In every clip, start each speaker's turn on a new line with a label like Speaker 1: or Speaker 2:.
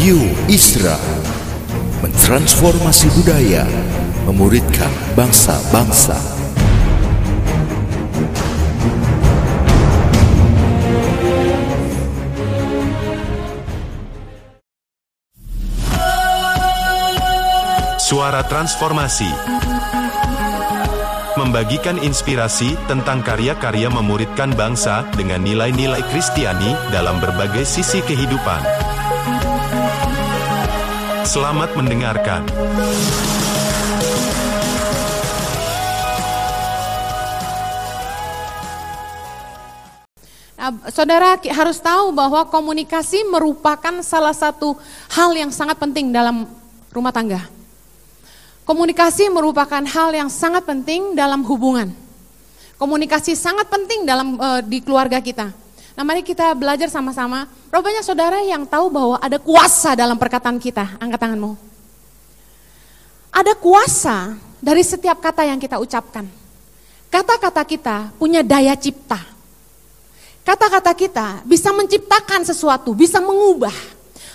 Speaker 1: Radio Isra mentransformasi budaya, memuridkan bangsa-bangsa.
Speaker 2: Suara Transformasi Membagikan inspirasi tentang karya-karya memuridkan bangsa dengan nilai-nilai Kristiani dalam berbagai sisi kehidupan. Selamat mendengarkan.
Speaker 3: Nah, saudara harus tahu bahwa komunikasi merupakan salah satu hal yang sangat penting dalam rumah tangga. Komunikasi merupakan hal yang sangat penting dalam hubungan. Komunikasi sangat penting dalam uh, di keluarga kita. Nah, mari kita belajar sama-sama. Rupanya saudara yang tahu bahwa ada kuasa dalam perkataan kita. Angkat tanganmu. Ada kuasa dari setiap kata yang kita ucapkan. Kata-kata kita punya daya cipta. Kata-kata kita bisa menciptakan sesuatu, bisa mengubah.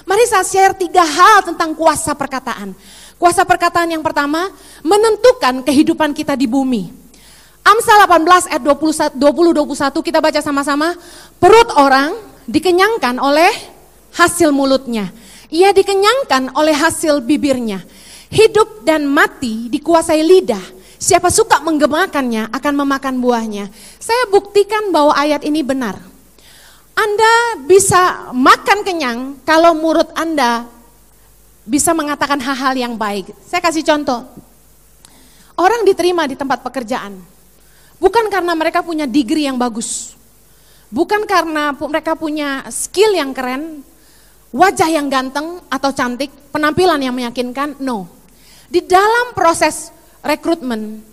Speaker 3: Mari saya share tiga hal tentang kuasa perkataan. Kuasa perkataan yang pertama, menentukan kehidupan kita di bumi. Amsal 18 ayat 20, 21 kita baca sama-sama. Perut orang dikenyangkan oleh hasil mulutnya. Ia dikenyangkan oleh hasil bibirnya. Hidup dan mati dikuasai lidah. Siapa suka menggemakannya akan memakan buahnya. Saya buktikan bahwa ayat ini benar. Anda bisa makan kenyang kalau mulut Anda bisa mengatakan hal-hal yang baik. Saya kasih contoh. Orang diterima di tempat pekerjaan. Bukan karena mereka punya degree yang bagus. Bukan karena mereka punya skill yang keren, wajah yang ganteng atau cantik, penampilan yang meyakinkan, no. Di dalam proses rekrutmen,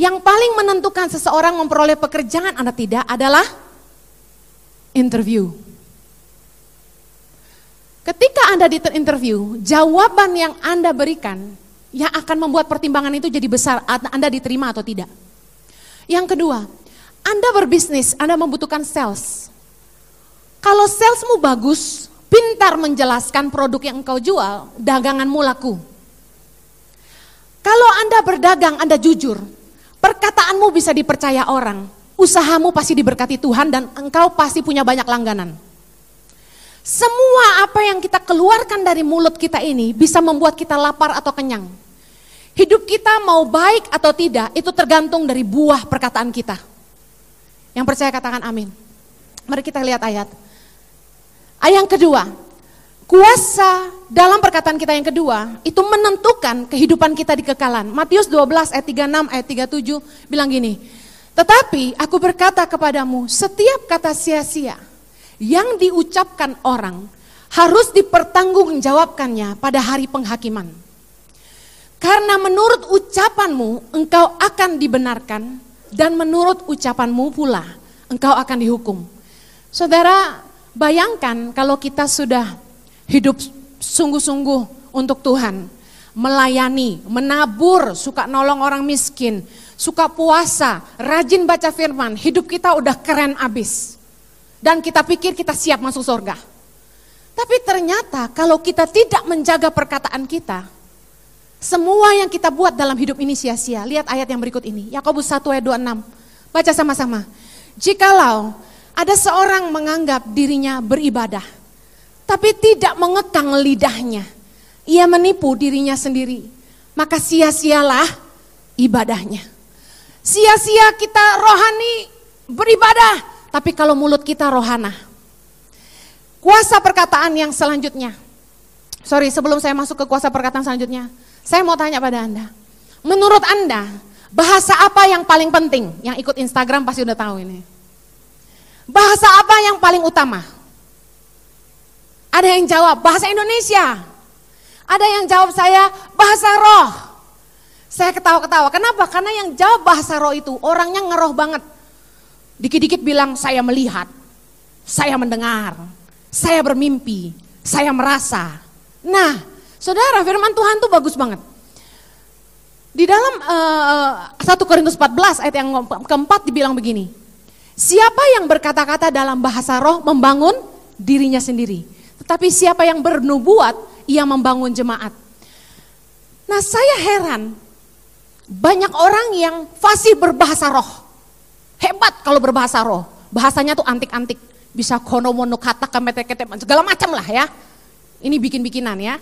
Speaker 3: yang paling menentukan seseorang memperoleh pekerjaan Anda tidak adalah interview. Ketika Anda di interview, jawaban yang Anda berikan yang akan membuat pertimbangan itu jadi besar Anda diterima atau tidak. Yang kedua, Anda berbisnis, Anda membutuhkan sales. Kalau salesmu bagus, pintar menjelaskan produk yang engkau jual, daganganmu laku. Kalau Anda berdagang, Anda jujur, perkataanmu bisa dipercaya orang, usahamu pasti diberkati Tuhan dan engkau pasti punya banyak langganan. Semua apa yang kita keluarkan dari mulut kita ini bisa membuat kita lapar atau kenyang. Hidup kita mau baik atau tidak, itu tergantung dari buah perkataan kita. Yang percaya katakan amin. Mari kita lihat ayat. Ayat yang kedua, Kuasa dalam perkataan kita yang kedua itu menentukan kehidupan kita di kekalan. Matius 12 ayat 36 ayat 37 bilang gini. Tetapi aku berkata kepadamu, setiap kata sia-sia yang diucapkan orang harus dipertanggungjawabkannya pada hari penghakiman. Karena menurut ucapanmu engkau akan dibenarkan dan menurut ucapanmu pula engkau akan dihukum. Saudara, bayangkan kalau kita sudah hidup sungguh-sungguh untuk Tuhan, melayani, menabur, suka nolong orang miskin, suka puasa, rajin baca firman, hidup kita udah keren abis. Dan kita pikir kita siap masuk surga. Tapi ternyata kalau kita tidak menjaga perkataan kita, semua yang kita buat dalam hidup ini sia-sia. Lihat ayat yang berikut ini, Yakobus 1 ayat 26. Baca sama-sama. Jikalau ada seorang menganggap dirinya beribadah, tapi tidak mengekang lidahnya. Ia menipu dirinya sendiri. Maka sia-sialah ibadahnya. Sia-sia kita rohani beribadah, tapi kalau mulut kita rohana. Kuasa perkataan yang selanjutnya. Sorry, sebelum saya masuk ke kuasa perkataan selanjutnya, saya mau tanya pada Anda. Menurut Anda, bahasa apa yang paling penting? Yang ikut Instagram pasti udah tahu ini. Bahasa apa yang paling utama? Ada yang jawab bahasa Indonesia. Ada yang jawab saya bahasa roh. Saya ketawa-ketawa. Kenapa? Karena yang jawab bahasa roh itu orangnya ngeroh banget. Dikit-dikit bilang saya melihat, saya mendengar, saya bermimpi, saya merasa. Nah, saudara firman Tuhan tuh bagus banget. Di dalam uh, eh, 1 Korintus 14 ayat yang keempat dibilang begini. Siapa yang berkata-kata dalam bahasa roh membangun dirinya sendiri. Tetapi siapa yang bernubuat ia membangun jemaat. Nah saya heran, banyak orang yang fasih berbahasa roh. Hebat kalau berbahasa roh. Bahasanya tuh antik-antik. Bisa kono-mono kata kemete-kete, segala macam lah ya. Ini bikin-bikinan ya.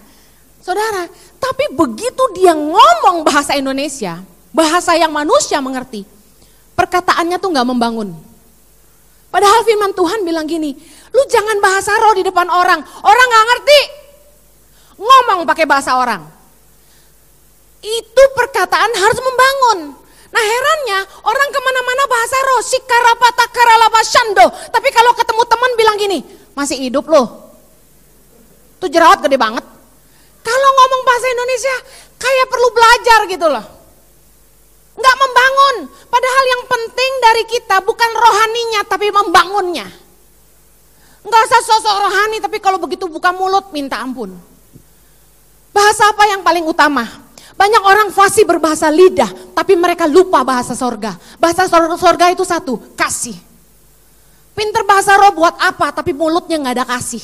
Speaker 3: Saudara, tapi begitu dia ngomong bahasa Indonesia, bahasa yang manusia mengerti, perkataannya tuh nggak membangun. Padahal firman Tuhan bilang gini, lu jangan bahasa roh di depan orang, orang nggak ngerti. Ngomong pakai bahasa orang. Itu perkataan harus membangun. Nah herannya orang ke mana-mana bahasa roh, sikarapata karalaba shando. Tapi kalau ketemu teman bilang gini, masih hidup loh. Tuh jerawat gede banget. Kalau ngomong bahasa Indonesia kayak perlu belajar gitu loh. Nggak membangun. Padahal yang penting dari kita bukan rohaninya tapi membangunnya. Nggak usah sosok rohani tapi kalau begitu buka mulut minta ampun. Bahasa apa yang paling utama? Banyak orang fasih berbahasa lidah, tapi mereka lupa bahasa sorga. Bahasa sorga itu satu, kasih. Pinter bahasa roh buat apa, tapi mulutnya nggak ada kasih.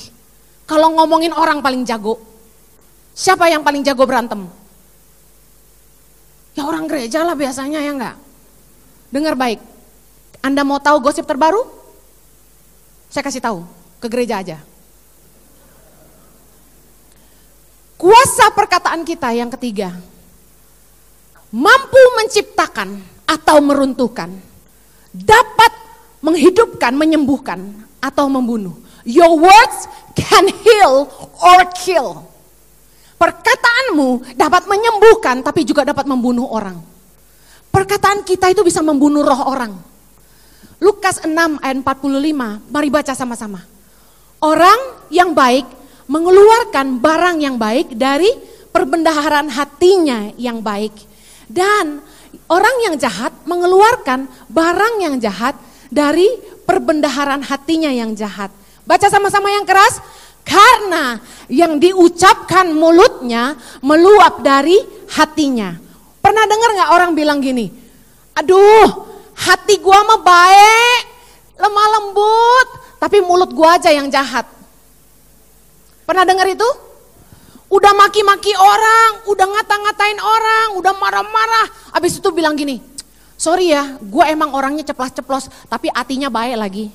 Speaker 3: Kalau ngomongin orang paling jago. Siapa yang paling jago berantem? Ya orang gereja lah biasanya ya enggak. Dengar baik. Anda mau tahu gosip terbaru? Saya kasih tahu, ke gereja aja. Kuasa perkataan kita yang ketiga. Mampu menciptakan atau meruntuhkan. Dapat menghidupkan, menyembuhkan atau membunuh. Your words can heal or kill. Perkataanmu dapat menyembuhkan tapi juga dapat membunuh orang. Perkataan kita itu bisa membunuh roh orang. Lukas 6 ayat 45, mari baca sama-sama. Orang yang baik mengeluarkan barang yang baik dari perbendaharaan hatinya yang baik. Dan orang yang jahat mengeluarkan barang yang jahat dari perbendaharaan hatinya yang jahat. Baca sama-sama yang keras. Karena yang diucapkan mulutnya meluap dari hatinya. Pernah dengar nggak orang bilang gini? Aduh, hati gua mah baik, lemah lembut, tapi mulut gua aja yang jahat. Pernah dengar itu? Udah maki-maki orang, udah ngata-ngatain orang, udah marah-marah. Habis itu bilang gini, sorry ya, gue emang orangnya ceplas-ceplos, tapi hatinya baik lagi.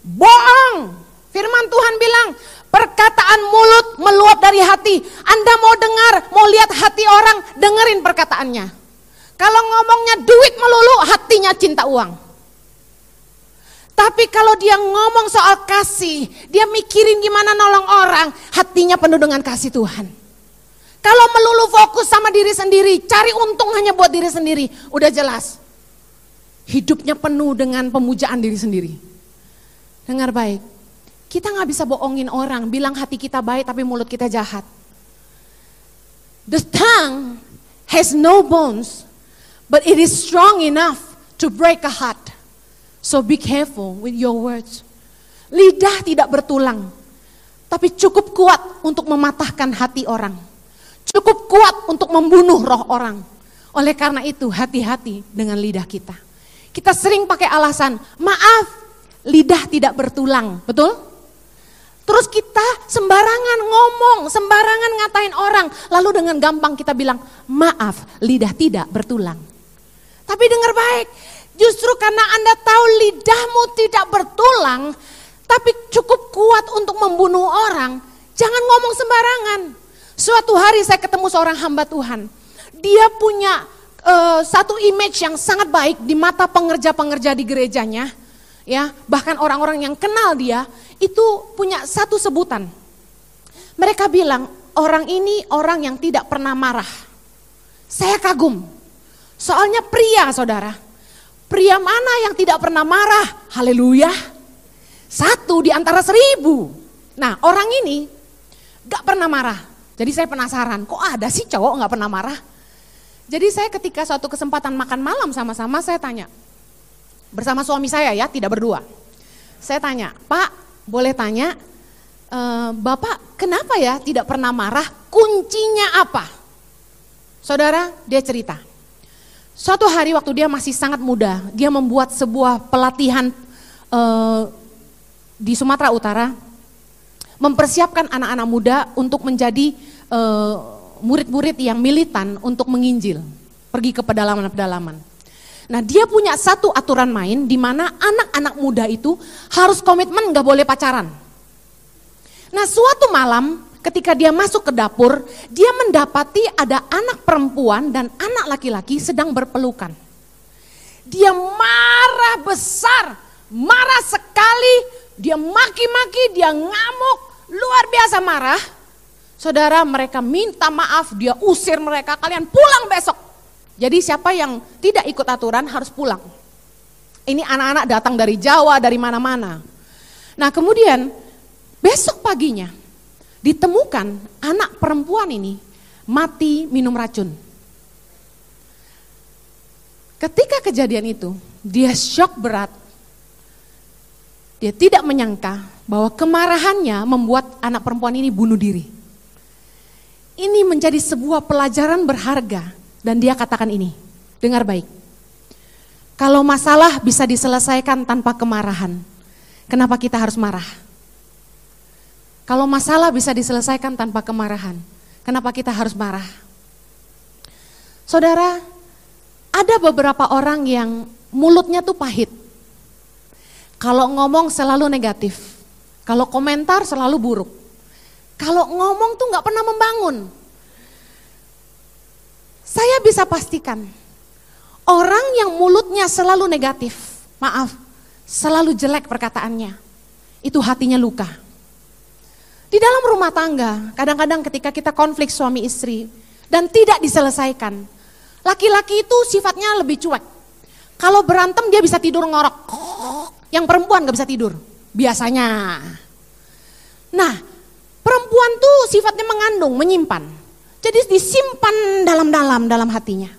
Speaker 3: Bohong, Firman Tuhan bilang, perkataan mulut meluap dari hati. Anda mau dengar, mau lihat hati orang, dengerin perkataannya. Kalau ngomongnya duit melulu, hatinya cinta uang. Tapi kalau dia ngomong soal kasih, dia mikirin gimana nolong orang, hatinya penuh dengan kasih Tuhan. Kalau melulu fokus sama diri sendiri, cari untung hanya buat diri sendiri, udah jelas. Hidupnya penuh dengan pemujaan diri sendiri. Dengar baik, kita nggak bisa bohongin orang, bilang hati kita baik tapi mulut kita jahat. The tongue has no bones, but it is strong enough to break a heart. So be careful with your words. Lidah tidak bertulang, tapi cukup kuat untuk mematahkan hati orang. Cukup kuat untuk membunuh roh orang. Oleh karena itu hati-hati dengan lidah kita. Kita sering pakai alasan, maaf, lidah tidak bertulang, betul? Terus kita sembarangan ngomong, sembarangan ngatain orang. Lalu dengan gampang kita bilang, maaf lidah tidak bertulang. Tapi dengar baik, justru karena Anda tahu lidahmu tidak bertulang, tapi cukup kuat untuk membunuh orang, jangan ngomong sembarangan. Suatu hari saya ketemu seorang hamba Tuhan, dia punya uh, satu image yang sangat baik di mata pengerja-pengerja di gerejanya, ya bahkan orang-orang yang kenal dia itu punya satu sebutan. Mereka bilang orang ini orang yang tidak pernah marah. Saya kagum. Soalnya pria saudara. Pria mana yang tidak pernah marah? Haleluya. Satu di antara seribu. Nah orang ini gak pernah marah. Jadi saya penasaran, kok ada sih cowok gak pernah marah? Jadi saya ketika suatu kesempatan makan malam sama-sama saya tanya. Bersama suami saya ya, tidak berdua. Saya tanya, Pak boleh tanya, e, Bapak kenapa ya tidak pernah marah? Kuncinya apa? Saudara, dia cerita. Suatu hari waktu dia masih sangat muda, dia membuat sebuah pelatihan e, di Sumatera Utara. mempersiapkan anak-anak muda untuk menjadi eh, murid-murid yang militan untuk menginjil, pergi ke pedalaman-pedalaman. Nah dia punya satu aturan main di mana anak-anak muda itu harus komitmen nggak boleh pacaran. Nah suatu malam ketika dia masuk ke dapur, dia mendapati ada anak perempuan dan anak laki-laki sedang berpelukan. Dia marah besar, marah sekali, dia maki-maki, dia ngamuk, luar biasa marah. Saudara mereka minta maaf, dia usir mereka, kalian pulang besok. Jadi siapa yang tidak ikut aturan harus pulang. Ini anak-anak datang dari Jawa, dari mana-mana. Nah kemudian besok paginya ditemukan anak perempuan ini mati minum racun. Ketika kejadian itu, dia shock berat. Dia tidak menyangka bahwa kemarahannya membuat anak perempuan ini bunuh diri. Ini menjadi sebuah pelajaran berharga dan dia katakan ini, dengar baik. Kalau masalah bisa diselesaikan tanpa kemarahan, kenapa kita harus marah? Kalau masalah bisa diselesaikan tanpa kemarahan, kenapa kita harus marah? Saudara, ada beberapa orang yang mulutnya tuh pahit. Kalau ngomong selalu negatif, kalau komentar selalu buruk. Kalau ngomong tuh nggak pernah membangun. Saya bisa pastikan, orang yang mulutnya selalu negatif, maaf, selalu jelek perkataannya, itu hatinya luka. Di dalam rumah tangga, kadang-kadang ketika kita konflik suami istri dan tidak diselesaikan, laki-laki itu sifatnya lebih cuek. Kalau berantem dia bisa tidur ngorok, yang perempuan gak bisa tidur, biasanya. Nah, perempuan tuh sifatnya mengandung, menyimpan. Jadi disimpan dalam-dalam dalam hatinya.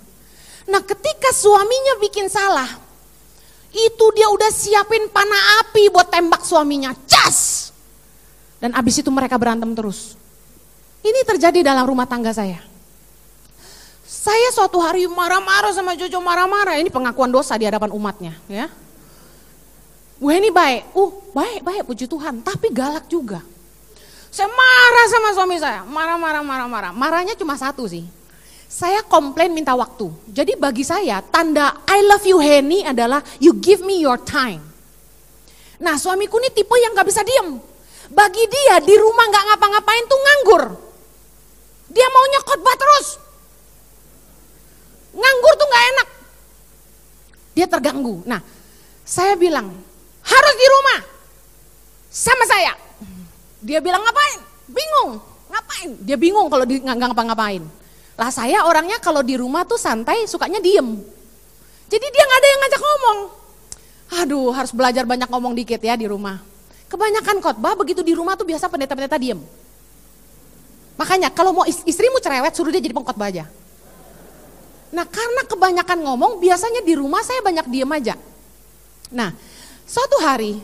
Speaker 3: Nah ketika suaminya bikin salah, itu dia udah siapin panah api buat tembak suaminya, cas. Dan abis itu mereka berantem terus. Ini terjadi dalam rumah tangga saya. Saya suatu hari marah-marah sama Jojo marah-marah, ini pengakuan dosa di hadapan umatnya ya. Wah ini baik, uh baik, baik puji Tuhan, tapi galak juga. Saya marah sama suami saya, marah, marah, marah, marah. Marahnya cuma satu sih. Saya komplain minta waktu. Jadi bagi saya tanda I love you Henny adalah you give me your time. Nah suamiku ini tipe yang gak bisa diem. Bagi dia di rumah gak ngapa-ngapain tuh nganggur. Dia maunya khotbah terus. Nganggur tuh gak enak. Dia terganggu. Nah saya bilang harus di rumah sama saya dia bilang ngapain? Bingung. Ngapain? Dia bingung kalau di, nggak ngapa-ngapain. Lah saya orangnya kalau di rumah tuh santai, sukanya diem. Jadi dia nggak ada yang ngajak ngomong. Aduh, harus belajar banyak ngomong dikit ya di rumah. Kebanyakan khotbah begitu di rumah tuh biasa pendeta-pendeta diem. Makanya kalau mau istrimu cerewet suruh dia jadi pengkhotbah aja. Nah karena kebanyakan ngomong biasanya di rumah saya banyak diem aja. Nah suatu hari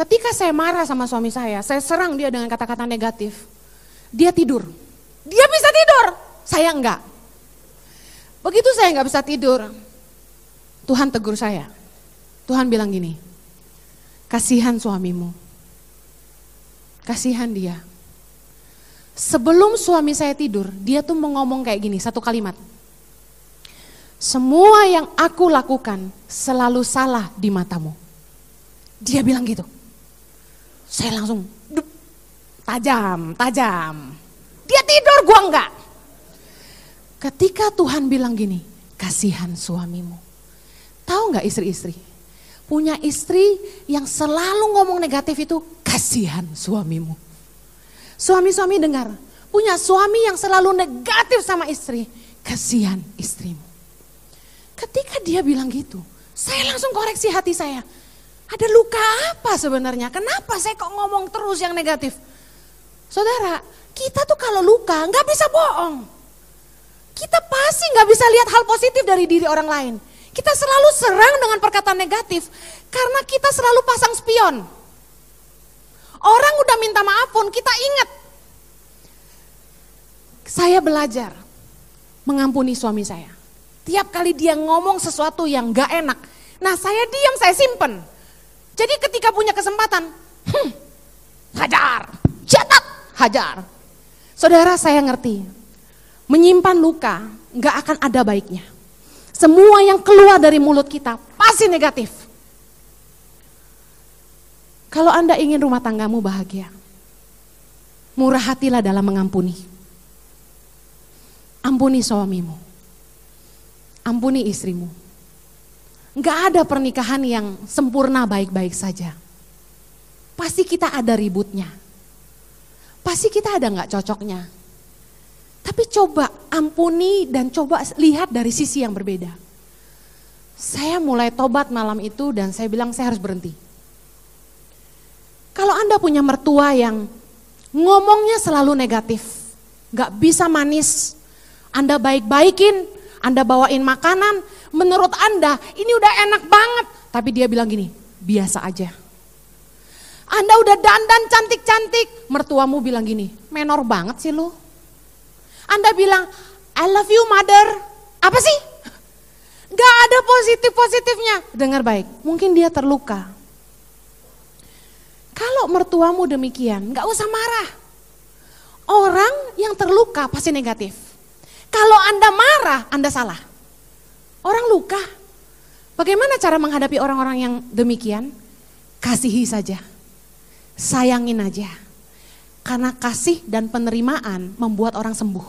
Speaker 3: Ketika saya marah sama suami saya, saya serang dia dengan kata-kata negatif. Dia tidur. Dia bisa tidur, saya enggak. Begitu saya enggak bisa tidur, Tuhan tegur saya. Tuhan bilang gini, kasihan suamimu. Kasihan dia. Sebelum suami saya tidur, dia tuh mau ngomong kayak gini, satu kalimat. Semua yang aku lakukan selalu salah di matamu. Dia bilang gitu. Saya langsung dup, tajam, tajam. Dia tidur, gua enggak. Ketika Tuhan bilang gini, kasihan suamimu. Tahu nggak istri-istri? Punya istri yang selalu ngomong negatif itu, kasihan suamimu. Suami-suami dengar, punya suami yang selalu negatif sama istri, kasihan istrimu. Ketika dia bilang gitu, saya langsung koreksi hati saya. Ada luka apa sebenarnya? Kenapa saya kok ngomong terus yang negatif? Saudara, kita tuh kalau luka nggak bisa bohong. Kita pasti nggak bisa lihat hal positif dari diri orang lain. Kita selalu serang dengan perkataan negatif karena kita selalu pasang spion. Orang udah minta maaf pun kita ingat. Saya belajar mengampuni suami saya. Tiap kali dia ngomong sesuatu yang gak enak, nah saya diam, saya simpen. Jadi ketika punya kesempatan, hmm, hajar, jet, hajar. Saudara saya ngerti, menyimpan luka nggak akan ada baiknya. Semua yang keluar dari mulut kita pasti negatif. Kalau Anda ingin rumah tanggamu bahagia, murah hatilah dalam mengampuni. Ampuni suamimu. Ampuni istrimu. Enggak ada pernikahan yang sempurna baik-baik saja. Pasti kita ada ributnya. Pasti kita ada nggak cocoknya. Tapi coba ampuni dan coba lihat dari sisi yang berbeda. Saya mulai tobat malam itu dan saya bilang saya harus berhenti. Kalau Anda punya mertua yang ngomongnya selalu negatif, nggak bisa manis, Anda baik-baikin, Anda bawain makanan, menurut Anda ini udah enak banget, tapi dia bilang gini, biasa aja. Anda udah dandan cantik-cantik, mertuamu bilang gini, menor banget sih lu. Anda bilang, I love you mother. Apa sih? Gak ada positif-positifnya. Dengar baik, mungkin dia terluka. Kalau mertuamu demikian, gak usah marah. Orang yang terluka pasti negatif. Kalau Anda marah, Anda salah. Orang luka. Bagaimana cara menghadapi orang-orang yang demikian? Kasihi saja sayangin aja. Karena kasih dan penerimaan membuat orang sembuh.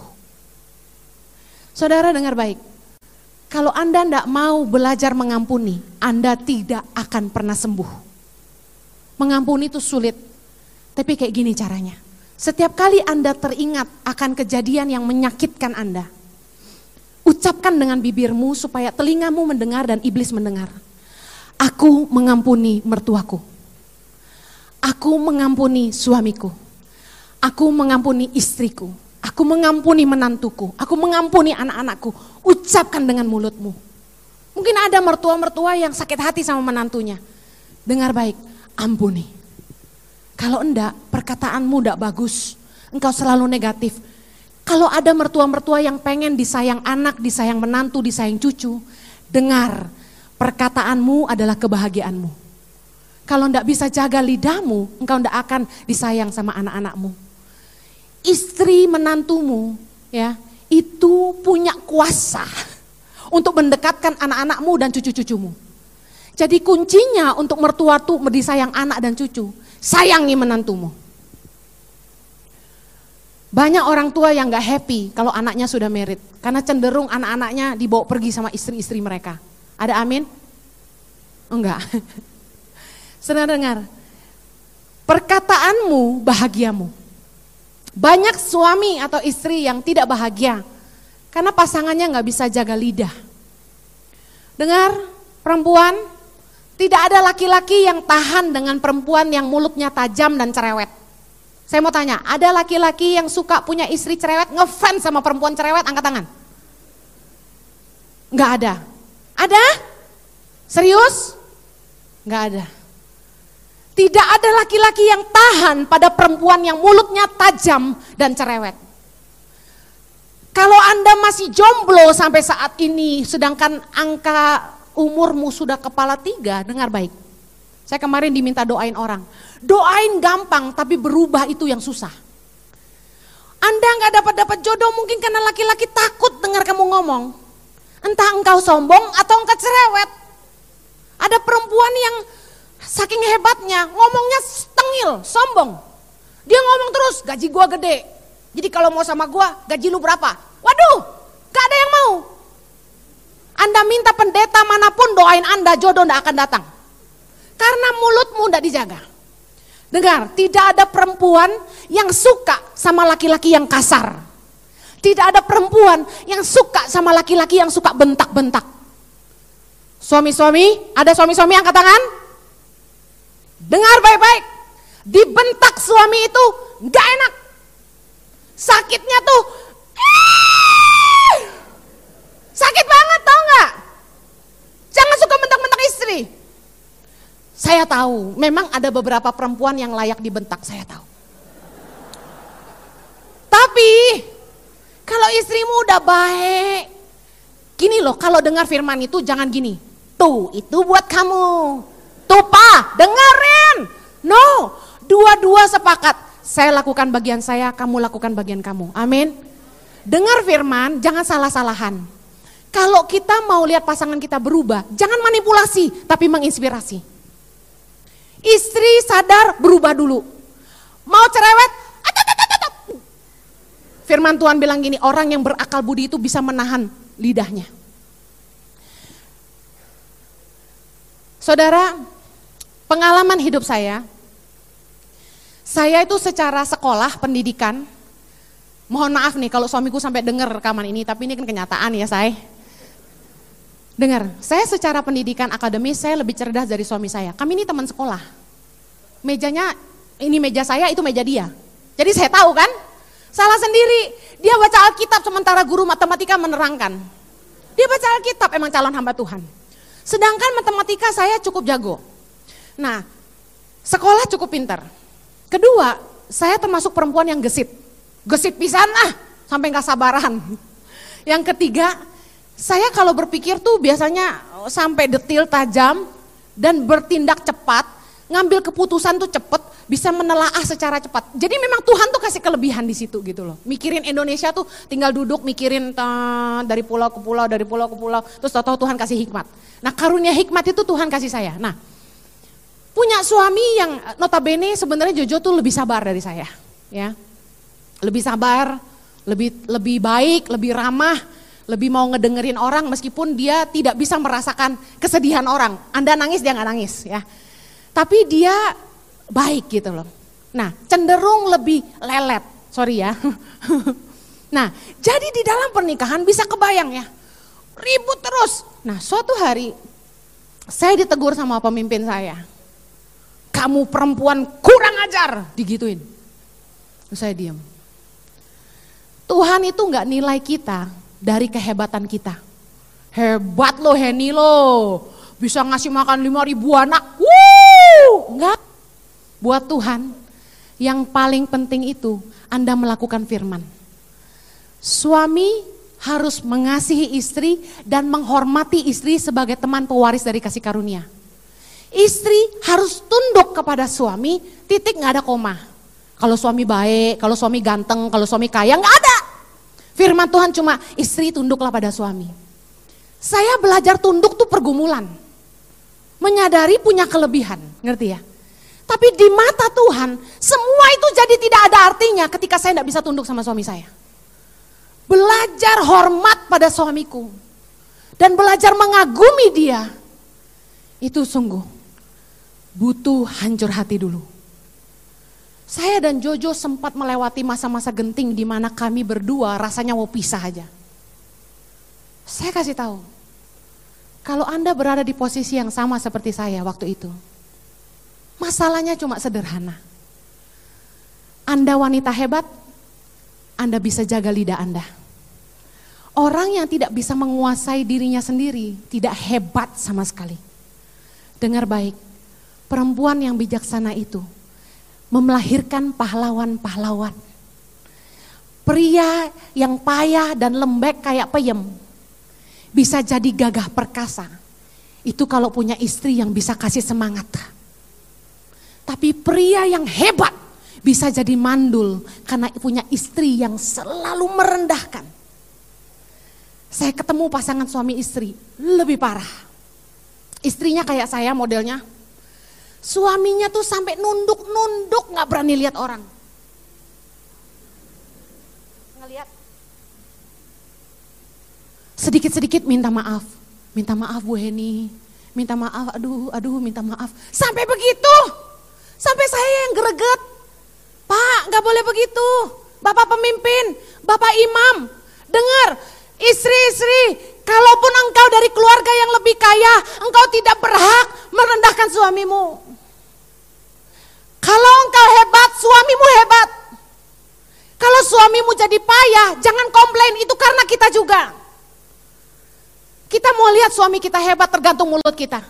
Speaker 3: Saudara dengar baik, kalau Anda tidak mau belajar mengampuni, Anda tidak akan pernah sembuh. Mengampuni itu sulit, tapi kayak gini caranya. Setiap kali Anda teringat akan kejadian yang menyakitkan Anda, ucapkan dengan bibirmu supaya telingamu mendengar dan iblis mendengar. Aku mengampuni mertuaku. Aku mengampuni suamiku. Aku mengampuni istriku. Aku mengampuni menantuku. Aku mengampuni anak-anakku. Ucapkan dengan mulutmu. Mungkin ada mertua-mertua yang sakit hati sama menantunya. Dengar baik, ampuni. Kalau enggak, perkataanmu enggak bagus. Engkau selalu negatif. Kalau ada mertua-mertua yang pengen disayang anak, disayang menantu, disayang cucu, dengar, perkataanmu adalah kebahagiaanmu. Kalau ndak bisa jaga lidahmu, engkau ndak akan disayang sama anak-anakmu. Istri menantumu, ya, itu punya kuasa untuk mendekatkan anak-anakmu dan cucu-cucumu. Jadi kuncinya untuk mertua tuh disayang anak dan cucu, sayangi menantumu. Banyak orang tua yang gak happy kalau anaknya sudah merit, karena cenderung anak-anaknya dibawa pergi sama istri-istri mereka. Ada amin? Enggak. Saudara dengar, perkataanmu bahagiamu. Banyak suami atau istri yang tidak bahagia karena pasangannya nggak bisa jaga lidah. Dengar, perempuan, tidak ada laki-laki yang tahan dengan perempuan yang mulutnya tajam dan cerewet. Saya mau tanya, ada laki-laki yang suka punya istri cerewet, ngefans sama perempuan cerewet, angkat tangan. Nggak ada. Ada? Serius? Nggak ada. Tidak ada laki-laki yang tahan pada perempuan yang mulutnya tajam dan cerewet. Kalau Anda masih jomblo sampai saat ini, sedangkan angka umurmu sudah kepala tiga, dengar baik. Saya kemarin diminta doain orang. Doain gampang, tapi berubah itu yang susah. Anda nggak dapat dapat jodoh mungkin karena laki-laki takut dengar kamu ngomong. Entah engkau sombong atau engkau cerewet. Ada perempuan yang Saking hebatnya, ngomongnya tengil, sombong. Dia ngomong terus, gaji gua gede. Jadi kalau mau sama gua, gaji lu berapa? Waduh, gak ada yang mau. Anda minta pendeta mana pun doain Anda, jodoh ndak akan datang. Karena mulutmu ndak dijaga. Dengar, tidak ada perempuan yang suka sama laki-laki yang kasar. Tidak ada perempuan yang suka sama laki-laki yang suka bentak-bentak. Suami-suami, ada suami-suami angkat tangan? Dengar baik-baik. Dibentak suami itu gak enak. Sakitnya tuh sakit banget tau gak? Jangan suka bentak-bentak istri. Saya tahu, memang ada beberapa perempuan yang layak dibentak, saya tahu. Tapi kalau istrimu udah baik, gini loh, kalau dengar firman itu jangan gini. Tuh, itu buat kamu. Tupa, dengerin. No, dua-dua sepakat. Saya lakukan bagian saya, kamu lakukan bagian kamu. Amin. Dengar firman, jangan salah-salahan. Kalau kita mau lihat pasangan kita berubah, jangan manipulasi, tapi menginspirasi. Istri sadar berubah dulu. Mau cerewet, Firman Tuhan bilang gini, orang yang berakal budi itu bisa menahan lidahnya. Saudara, pengalaman hidup saya, saya itu secara sekolah, pendidikan, mohon maaf nih kalau suamiku sampai dengar rekaman ini, tapi ini kan kenyataan ya saya. Dengar, saya secara pendidikan akademis saya lebih cerdas dari suami saya. Kami ini teman sekolah. Mejanya, ini meja saya, itu meja dia. Jadi saya tahu kan, salah sendiri. Dia baca Alkitab sementara guru matematika menerangkan. Dia baca Alkitab, emang calon hamba Tuhan. Sedangkan matematika saya cukup jago. Nah, sekolah cukup pintar. Kedua, saya termasuk perempuan yang gesit. Gesit pisan ah, sampai nggak sabaran. Yang ketiga, saya kalau berpikir tuh biasanya sampai detil tajam dan bertindak cepat, ngambil keputusan tuh cepet, bisa menelaah secara cepat. Jadi memang Tuhan tuh kasih kelebihan di situ gitu loh. Mikirin Indonesia tuh tinggal duduk mikirin dari pulau ke pulau, dari pulau ke pulau, terus tahu Tuhan kasih hikmat. Nah karunia hikmat itu Tuhan kasih saya. Nah punya suami yang notabene sebenarnya Jojo tuh lebih sabar dari saya, ya. Lebih sabar, lebih lebih baik, lebih ramah, lebih mau ngedengerin orang meskipun dia tidak bisa merasakan kesedihan orang. Anda nangis dia nggak nangis, ya. Tapi dia baik gitu loh. Nah, cenderung lebih lelet, sorry ya. nah, jadi di dalam pernikahan bisa kebayang ya, ribut terus. Nah, suatu hari saya ditegur sama pemimpin saya. Kamu perempuan kurang ajar, digituin. Saya diam. Tuhan itu nggak nilai kita dari kehebatan kita. Hebat loh Heni lo, bisa ngasih makan lima ribu anak. Wuh, enggak Buat Tuhan, yang paling penting itu Anda melakukan firman. Suami harus mengasihi istri dan menghormati istri sebagai teman pewaris dari kasih karunia. Istri harus tunduk kepada suami, titik nggak ada koma. Kalau suami baik, kalau suami ganteng, kalau suami kaya, nggak ada. Firman Tuhan cuma istri tunduklah pada suami. Saya belajar tunduk tuh pergumulan. Menyadari punya kelebihan, ngerti ya? Tapi di mata Tuhan, semua itu jadi tidak ada artinya ketika saya tidak bisa tunduk sama suami saya. Belajar hormat pada suamiku. Dan belajar mengagumi dia. Itu sungguh butuh hancur hati dulu. Saya dan Jojo sempat melewati masa-masa genting di mana kami berdua rasanya mau pisah aja. Saya kasih tahu, kalau Anda berada di posisi yang sama seperti saya waktu itu, Masalahnya cuma sederhana. Anda wanita hebat, Anda bisa jaga lidah Anda. Orang yang tidak bisa menguasai dirinya sendiri tidak hebat sama sekali. Dengar baik, perempuan yang bijaksana itu melahirkan pahlawan-pahlawan. Pria yang payah dan lembek kayak peyem bisa jadi gagah perkasa. Itu kalau punya istri yang bisa kasih semangat. Tapi pria yang hebat bisa jadi mandul karena punya istri yang selalu merendahkan. Saya ketemu pasangan suami istri, lebih parah. Istrinya kayak saya modelnya. Suaminya tuh sampai nunduk-nunduk gak berani lihat orang. Ngeliat. Sedikit-sedikit minta maaf. Minta maaf Bu Heni. Minta maaf, aduh, aduh minta maaf. Sampai begitu. Sampai saya yang greget. Pak, gak boleh begitu. Bapak pemimpin, Bapak imam. Dengar, istri-istri, kalaupun engkau dari keluarga yang lebih kaya, engkau tidak berhak merendahkan suamimu. Kalau engkau hebat, suamimu hebat. Kalau suamimu jadi payah, jangan komplain, itu karena kita juga. Kita mau lihat suami kita hebat tergantung mulut kita.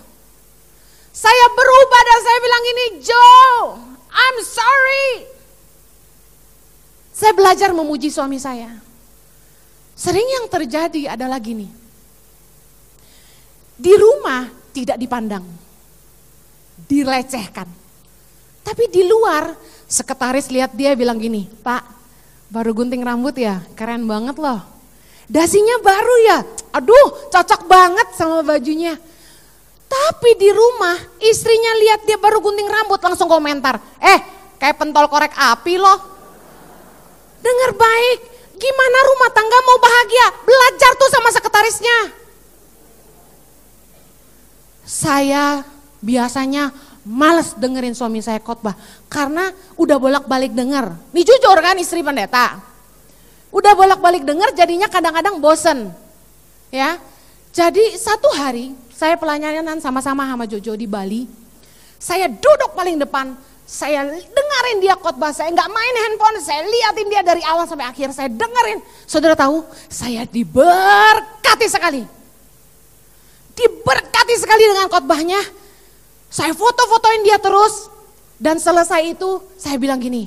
Speaker 3: Saya berubah dan saya bilang ini, Joe, I'm sorry. Saya belajar memuji suami saya. Sering yang terjadi adalah gini. Di rumah tidak dipandang. Dilecehkan. Tapi di luar Sekretaris lihat dia bilang gini, Pak, baru gunting rambut ya, keren banget loh. Dasinya baru ya, aduh cocok banget sama bajunya. Tapi di rumah istrinya lihat dia baru gunting rambut langsung komentar, eh kayak pentol korek api loh. Dengar baik, gimana rumah tangga mau bahagia? Belajar tuh sama sekretarisnya. Saya biasanya males dengerin suami saya khotbah karena udah bolak-balik denger. Nih jujur kan istri pendeta. Udah bolak-balik denger jadinya kadang-kadang bosen. Ya. Jadi satu hari saya pelayanan sama-sama sama Jojo di Bali. Saya duduk paling depan, saya dengerin dia khotbah, saya nggak main handphone, saya liatin dia dari awal sampai akhir, saya dengerin. Saudara tahu, saya diberkati sekali. Diberkati sekali dengan khotbahnya. Saya foto-fotoin dia terus. Dan selesai itu saya bilang gini,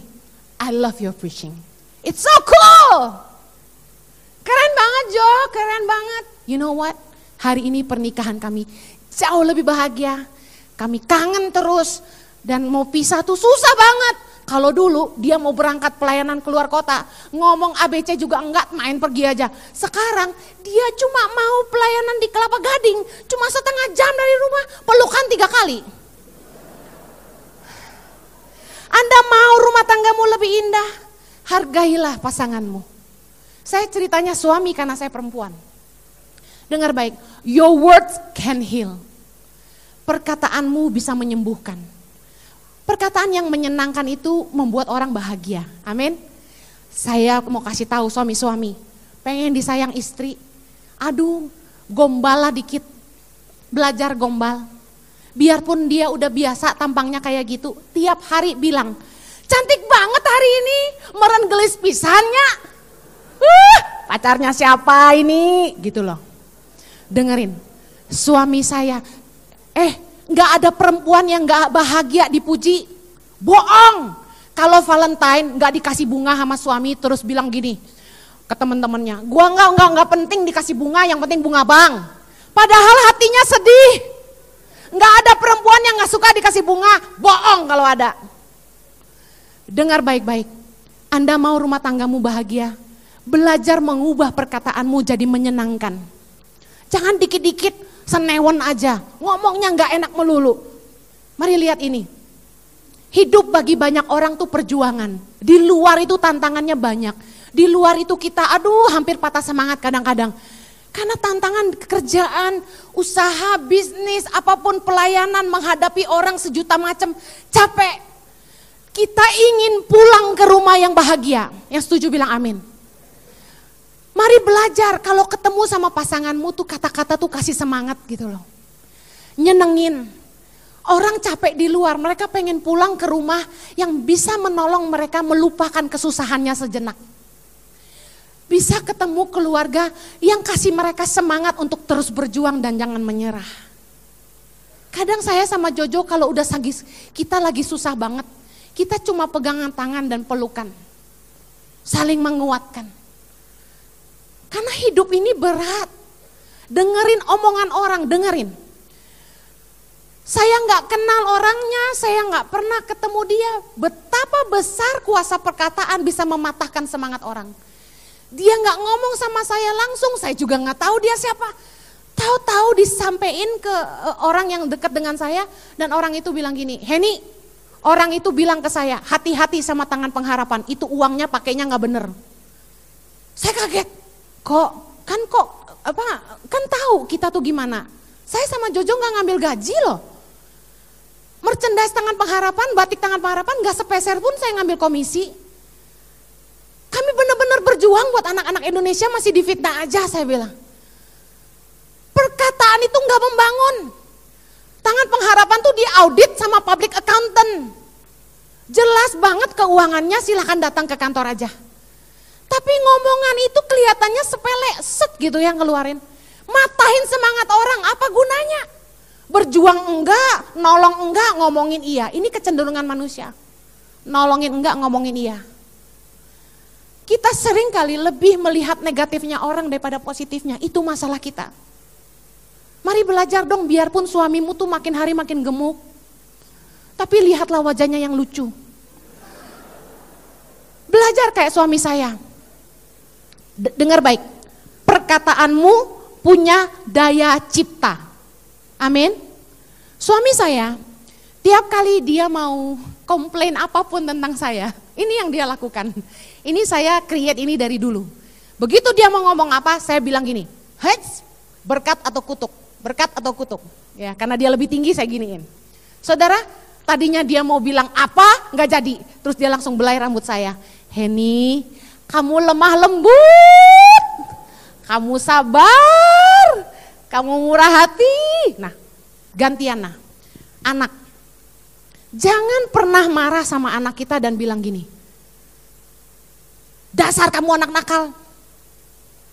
Speaker 3: I love your preaching. It's so cool. Keren banget Jo, keren banget. You know what? Hari ini pernikahan kami jauh lebih bahagia. Kami kangen terus dan mau pisah tuh susah banget. Kalau dulu dia mau berangkat pelayanan keluar kota, ngomong ABC juga enggak, main pergi aja. Sekarang dia cuma mau pelayanan di Kelapa Gading, cuma setengah jam dari rumah, pelukan tiga kali. Anda mau rumah tanggamu lebih indah, hargailah pasanganmu. Saya ceritanya suami karena saya perempuan. Dengar baik, your words can heal. Perkataanmu bisa menyembuhkan. Perkataan yang menyenangkan itu membuat orang bahagia. Amin. Saya mau kasih tahu suami-suami, pengen disayang istri. Aduh, gombal lah dikit. Belajar gombal. Biarpun dia udah biasa tampangnya kayak gitu, tiap hari bilang, cantik banget hari ini, meren gelis pisannya. Uh, pacarnya siapa ini? Gitu loh. Dengerin, suami saya, eh nggak ada perempuan yang nggak bahagia dipuji. Bohong. Kalau Valentine nggak dikasih bunga sama suami terus bilang gini ke teman-temannya, gua nggak nggak nggak penting dikasih bunga, yang penting bunga bang. Padahal hatinya sedih. Nggak ada perempuan yang nggak suka dikasih bunga, bohong kalau ada. Dengar baik-baik, Anda mau rumah tanggamu bahagia, belajar mengubah perkataanmu jadi menyenangkan. Jangan dikit-dikit senewon aja, ngomongnya nggak enak melulu. Mari lihat ini. Hidup bagi banyak orang tuh perjuangan. Di luar itu tantangannya banyak. Di luar itu kita aduh hampir patah semangat kadang-kadang. Karena tantangan kerjaan, usaha, bisnis, apa pun pelayanan menghadapi orang sejuta macam capek. Kita ingin pulang ke rumah yang bahagia. Yang setuju bilang amin. Mari belajar kalau ketemu sama pasanganmu tuh kata-kata tuh kasih semangat gitu loh. Nyenengin. Orang capek di luar, mereka pengen pulang ke rumah yang bisa menolong mereka melupakan kesusahannya sejenak bisa ketemu keluarga yang kasih mereka semangat untuk terus berjuang dan jangan menyerah. Kadang saya sama Jojo kalau udah sagis, kita lagi susah banget, kita cuma pegangan tangan dan pelukan. Saling menguatkan. Karena hidup ini berat. Dengerin omongan orang, dengerin. Saya nggak kenal orangnya, saya nggak pernah ketemu dia. Betapa besar kuasa perkataan bisa mematahkan semangat orang. Dia nggak ngomong sama saya langsung, saya juga nggak tahu dia siapa. Tahu-tahu disampaikan ke eh, orang yang dekat dengan saya dan orang itu bilang gini, Heni, orang itu bilang ke saya, hati-hati sama tangan pengharapan, itu uangnya pakainya nggak bener. Saya kaget, kok kan kok apa kan tahu kita tuh gimana. Saya sama Jojo nggak ngambil gaji loh. Merchandise tangan pengharapan, batik tangan pengharapan nggak sepeser pun saya ngambil komisi. Kami benar-benar berjuang buat anak-anak Indonesia masih difitnah aja saya bilang. Perkataan itu nggak membangun. Tangan pengharapan tuh diaudit sama public accountant. Jelas banget keuangannya silahkan datang ke kantor aja. Tapi ngomongan itu kelihatannya sepele, set gitu yang ngeluarin. Matahin semangat orang, apa gunanya? Berjuang enggak, nolong enggak, ngomongin iya. Ini kecenderungan manusia. Nolongin enggak, ngomongin iya. Kita sering kali lebih melihat negatifnya orang daripada positifnya. Itu masalah kita. Mari belajar dong biarpun suamimu tuh makin hari makin gemuk. Tapi lihatlah wajahnya yang lucu. Belajar kayak suami saya. Dengar baik, perkataanmu punya daya cipta. Amin. Suami saya, tiap kali dia mau komplain apa pun tentang saya, ini yang dia lakukan. Ini saya create ini dari dulu. Begitu dia mau ngomong apa, saya bilang gini, Hets, berkat atau kutuk, berkat atau kutuk. Ya, karena dia lebih tinggi saya giniin. Saudara, tadinya dia mau bilang apa, nggak jadi. Terus dia langsung belai rambut saya. Henny, kamu lemah lembut, kamu sabar, kamu murah hati. Nah, gantian nah, anak. Jangan pernah marah sama anak kita dan bilang gini, dasar kamu anak nakal.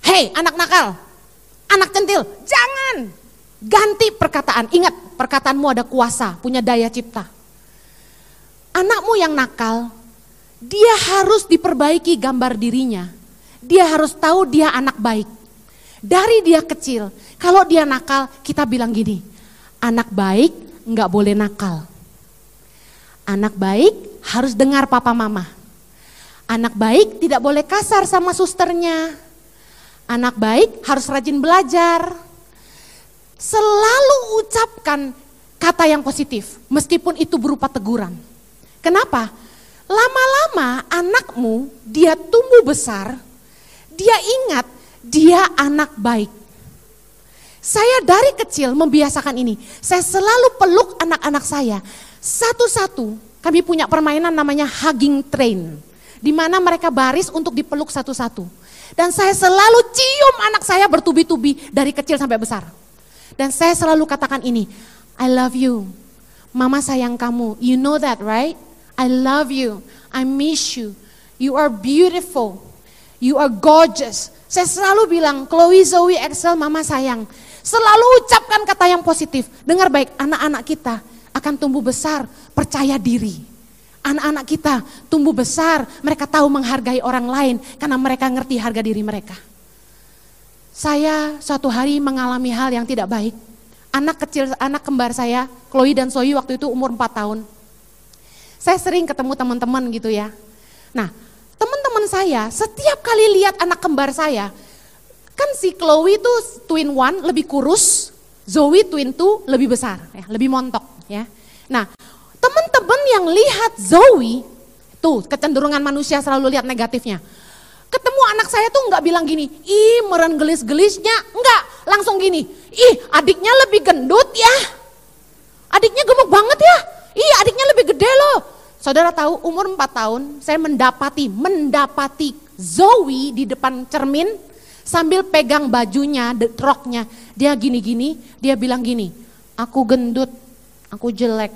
Speaker 3: Hei anak nakal, anak centil, jangan. Ganti perkataan, ingat perkataanmu ada kuasa, punya daya cipta. Anakmu yang nakal, dia harus diperbaiki gambar dirinya. Dia harus tahu dia anak baik. Dari dia kecil, kalau dia nakal, kita bilang gini, anak baik nggak boleh nakal. Anak baik harus dengar papa mama. Anak baik tidak boleh kasar sama susternya. Anak baik harus rajin belajar. Selalu ucapkan kata yang positif, meskipun itu berupa teguran. Kenapa? Lama-lama anakmu dia tumbuh besar, dia ingat dia anak baik. Saya dari kecil membiasakan ini. Saya selalu peluk anak-anak saya. Satu-satu kami punya permainan namanya hugging train. Di mana mereka baris untuk dipeluk satu-satu. Dan saya selalu cium anak saya bertubi-tubi dari kecil sampai besar. Dan saya selalu katakan ini, I love you. Mama sayang kamu. You know that, right? I love you. I miss you. You are beautiful. You are gorgeous. Saya selalu bilang, Chloe, Zoe, Excel, mama sayang. Selalu ucapkan kata yang positif. Dengar baik, anak-anak kita akan tumbuh besar, percaya diri. Anak-anak kita tumbuh besar, mereka tahu menghargai orang lain karena mereka ngerti harga diri mereka. Saya suatu hari mengalami hal yang tidak baik. Anak kecil, anak kembar saya, Chloe dan Soyu waktu itu umur 4 tahun. Saya sering ketemu teman-teman gitu ya. Nah, teman-teman saya setiap kali lihat anak kembar saya, kan si Chloe itu twin one lebih kurus, Zoe twin two lebih besar, ya, lebih montok ya. Nah, teman-teman yang lihat Zoe, tuh kecenderungan manusia selalu lihat negatifnya. Ketemu anak saya tuh nggak bilang gini, ih meren gelis-gelisnya, enggak, langsung gini, ih adiknya lebih gendut ya, adiknya gemuk banget ya, ih adiknya lebih gede loh. Saudara tahu umur 4 tahun saya mendapati, mendapati Zoe di depan cermin sambil pegang bajunya, roknya. Dia gini-gini, dia bilang gini, aku gendut, aku jelek,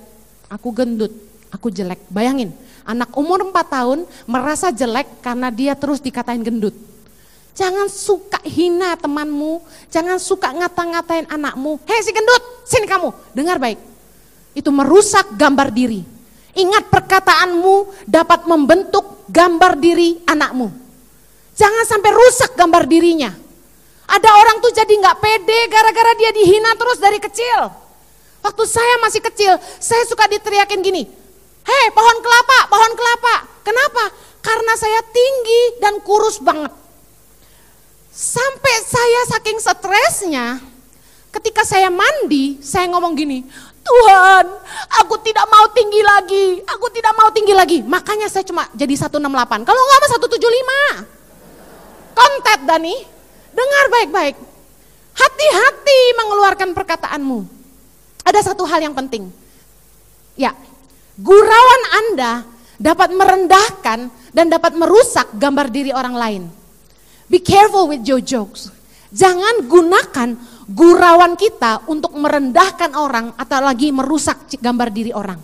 Speaker 3: aku gendut, aku jelek. Bayangin, anak umur 4 tahun merasa jelek karena dia terus dikatain gendut. Jangan suka hina temanmu, jangan suka ngata-ngatain anakmu. Hei si gendut, sini kamu, dengar baik. Itu merusak gambar diri. Ingat perkataanmu dapat membentuk gambar diri anakmu. Jangan sampai rusak gambar dirinya. Ada orang tuh jadi nggak pede gara-gara dia dihina terus dari kecil. Waktu saya masih kecil, saya suka diteriakin gini, Hei pohon kelapa, pohon kelapa. Kenapa? Karena saya tinggi dan kurus banget. Sampai saya saking stresnya, ketika saya mandi, saya ngomong gini, Tuhan, aku tidak mau tinggi lagi, aku tidak mau tinggi lagi. Makanya saya cuma jadi 168, kalau enggak mah 175. Kontet Dani, dengar baik-baik. Hati-hati mengeluarkan perkataanmu. Ada satu hal yang penting. Ya, gurauan Anda dapat merendahkan dan dapat merusak gambar diri orang lain. Be careful with your jokes. Jangan gunakan gurauan kita untuk merendahkan orang atau lagi merusak gambar diri orang.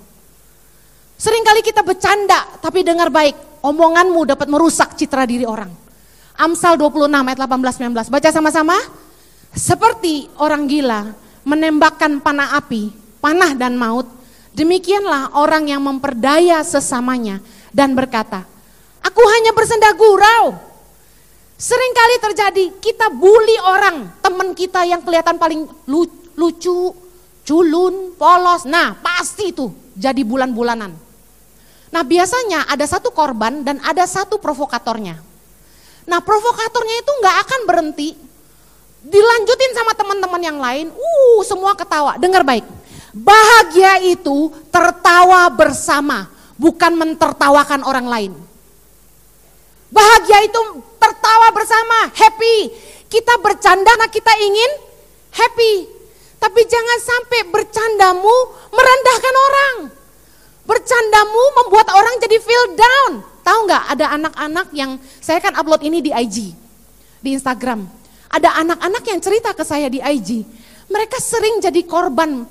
Speaker 3: Seringkali kita bercanda, tapi dengar baik, omonganmu dapat merusak citra diri orang. Amsal 26 ayat 18 19. Baca sama-sama. Seperti orang gila menembakkan panah api, panah dan maut, demikianlah orang yang memperdaya sesamanya dan berkata, "Aku hanya bersenda gurau." Seringkali terjadi kita bully orang, teman kita yang kelihatan paling lucu, culun, polos. Nah, pasti itu jadi bulan-bulanan. Nah biasanya ada satu korban dan ada satu provokatornya. Nah provokatornya itu nggak akan berhenti, dilanjutin sama teman-teman yang lain, uh semua ketawa, dengar baik. Bahagia itu tertawa bersama, bukan mentertawakan orang lain. Bahagia itu tertawa bersama, happy. Kita bercanda, nah kita ingin happy. Tapi jangan sampai bercandamu merendahkan orang. Bercandamu membuat orang jadi feel down. Tahu nggak ada anak-anak yang saya kan upload ini di IG, di Instagram. Ada anak-anak yang cerita ke saya di IG. Mereka sering jadi korban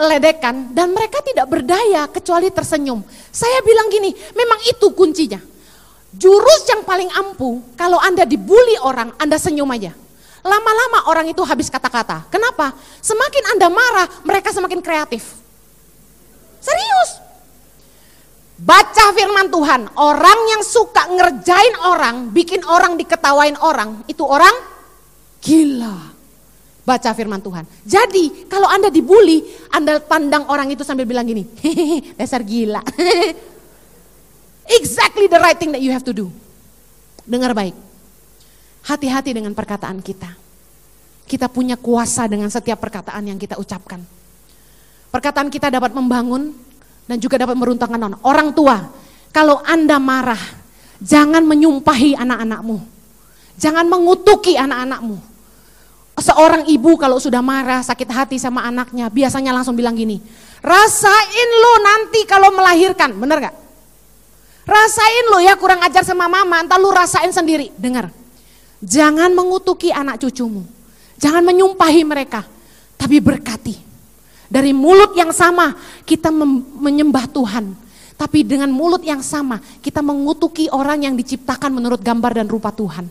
Speaker 3: ledekan dan mereka tidak berdaya kecuali tersenyum. Saya bilang gini, memang itu kuncinya. Jurus yang paling ampuh kalau Anda dibully orang, Anda senyum aja. Lama-lama orang itu habis kata-kata. Kenapa? Semakin Anda marah, mereka semakin kreatif. Serius. Baca firman Tuhan, orang yang suka ngerjain orang, bikin orang diketawain orang, itu orang gila. Baca firman Tuhan. Jadi kalau Anda dibully, Anda pandang orang itu sambil bilang gini, hehehe dasar gila. exactly the right thing that you have to do. Dengar baik. Hati-hati dengan perkataan kita. Kita punya kuasa dengan setiap perkataan yang kita ucapkan. Perkataan kita dapat membangun dan juga dapat meruntuhkan orang. Orang tua, kalau Anda marah, jangan menyumpahi anak-anakmu. Jangan mengutuki anak-anakmu. Seorang ibu kalau sudah marah, sakit hati sama anaknya, biasanya langsung bilang gini, rasain lo nanti kalau melahirkan, bener gak? Rasain lo ya kurang ajar sama mama, entah lo rasain sendiri. Dengar, jangan mengutuki anak cucumu, jangan menyumpahi mereka, tapi berkati. Dari mulut yang sama kita menyembah Tuhan. Tapi dengan mulut yang sama kita mengutuki orang yang diciptakan menurut gambar dan rupa Tuhan.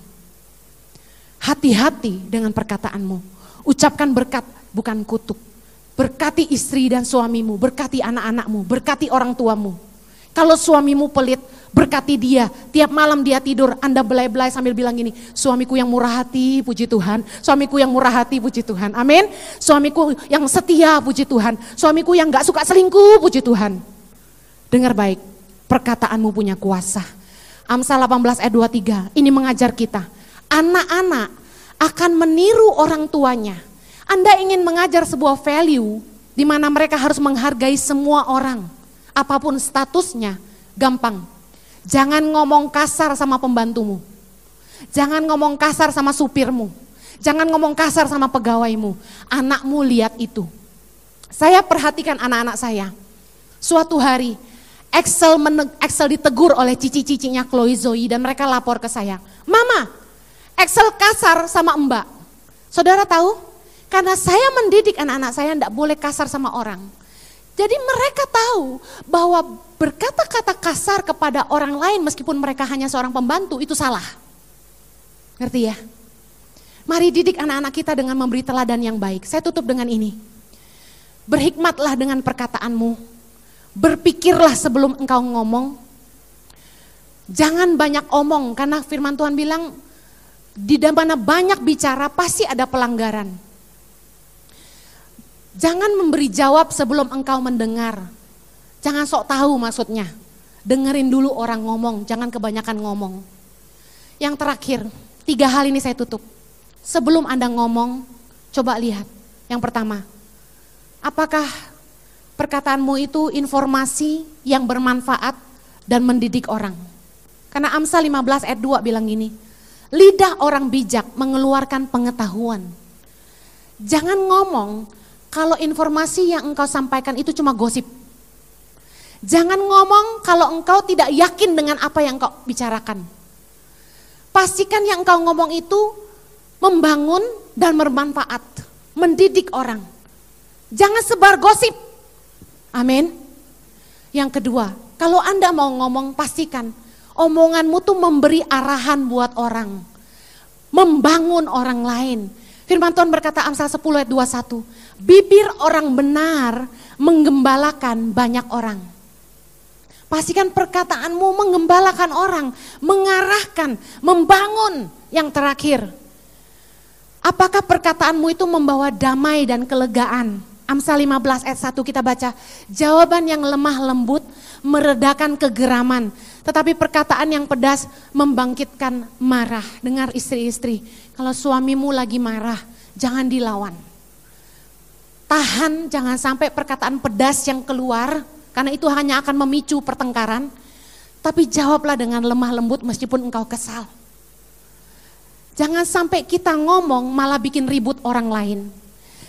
Speaker 3: Hati-hati dengan perkataanmu. Ucapkan berkat bukan kutuk. Berkati istri dan suamimu, berkati anak-anakmu, berkati orang tuamu. Kalau suamimu pelit, Berkati dia, tiap malam dia tidur, Anda belai-belai sambil bilang gini, suamiku yang murah hati, puji Tuhan. Suamiku yang murah hati, puji Tuhan. Amin. Suamiku yang setia, puji Tuhan. Suamiku yang gak suka selingkuh, puji Tuhan. Dengar baik, perkataanmu punya kuasa. Amsal 18 ayat 23, ini mengajar kita. Anak-anak akan meniru orang tuanya. Anda ingin mengajar sebuah value di mana mereka harus menghargai semua orang. Apa pun statusnya, gampang Jangan ngomong kasar sama pembantumu. Jangan ngomong kasar sama supirmu. Jangan ngomong kasar sama pegawaimu. Anakmu lihat itu. Saya perhatikan anak-anak saya. Suatu hari Excel, Excel ditegur oleh cici-cicinya Chloe Zoe dan mereka lapor ke saya. Mama, Excel kasar sama mbak. Saudara tahu? Karena saya mendidik anak-anak saya tidak boleh kasar sama orang. Jadi mereka tahu bahwa berkata-kata kasar kepada orang lain meskipun mereka hanya seorang pembantu itu salah. Ngerti ya? Mari didik anak-anak kita dengan memberi teladan yang baik. Saya tutup dengan ini. Berhikmatlah dengan perkataanmu. Berpikirlah sebelum engkau ngomong. Jangan banyak omong karena firman Tuhan bilang di mana banyak bicara pasti ada pelanggaran. Jangan memberi jawab sebelum engkau mendengar. Jangan sok tahu maksudnya. Dengerin dulu orang ngomong, jangan kebanyakan ngomong. Yang terakhir, tiga hal ini saya tutup. Sebelum Anda ngomong, coba lihat. Yang pertama, apakah perkataanmu itu informasi yang bermanfaat dan mendidik orang? Karena Amsal 15 ayat 2 bilang gini, lidah orang bijak mengeluarkan pengetahuan. Jangan ngomong kalau informasi yang engkau sampaikan itu cuma gosip. Jangan ngomong kalau engkau tidak yakin dengan apa yang engkau bicarakan. Pastikan yang engkau ngomong itu membangun dan bermanfaat, mendidik orang. Jangan sebar gosip. Amin. Yang kedua, kalau Anda mau ngomong pastikan omonganmu tuh memberi arahan buat orang. Membangun orang lain. Firman Tuhan berkata Amsal 10 ayat 21. Bibir orang benar menggembalakan banyak orang. Pastikan perkataanmu mengembalakan orang, mengarahkan, membangun. Yang terakhir, apakah perkataanmu itu membawa damai dan kelegaan Amsal 15 ayat 1 kita baca, jawaban yang lemah lembut meredakan kegeraman, tetapi perkataan yang pedas membangkitkan marah. Dengar istri-istri, kalau suamimu lagi marah, jangan dilawan. Tahan, jangan sampai perkataan pedas yang keluar, karena itu hanya akan memicu pertengkaran. Tapi jawablah dengan lemah lembut meskipun engkau kesal. Jangan sampai kita ngomong malah bikin ribut orang lain.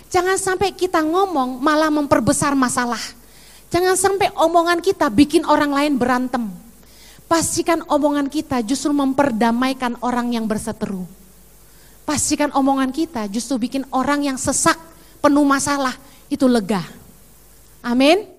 Speaker 3: Jangan sampai kita ngomong malah memperbesar masalah. Jangan sampai omongan kita bikin orang lain berantem. Pastikan omongan kita justru memperdamaikan orang yang berseteru. Pastikan omongan kita justru bikin orang yang sesak, penuh masalah, itu lega. Amin.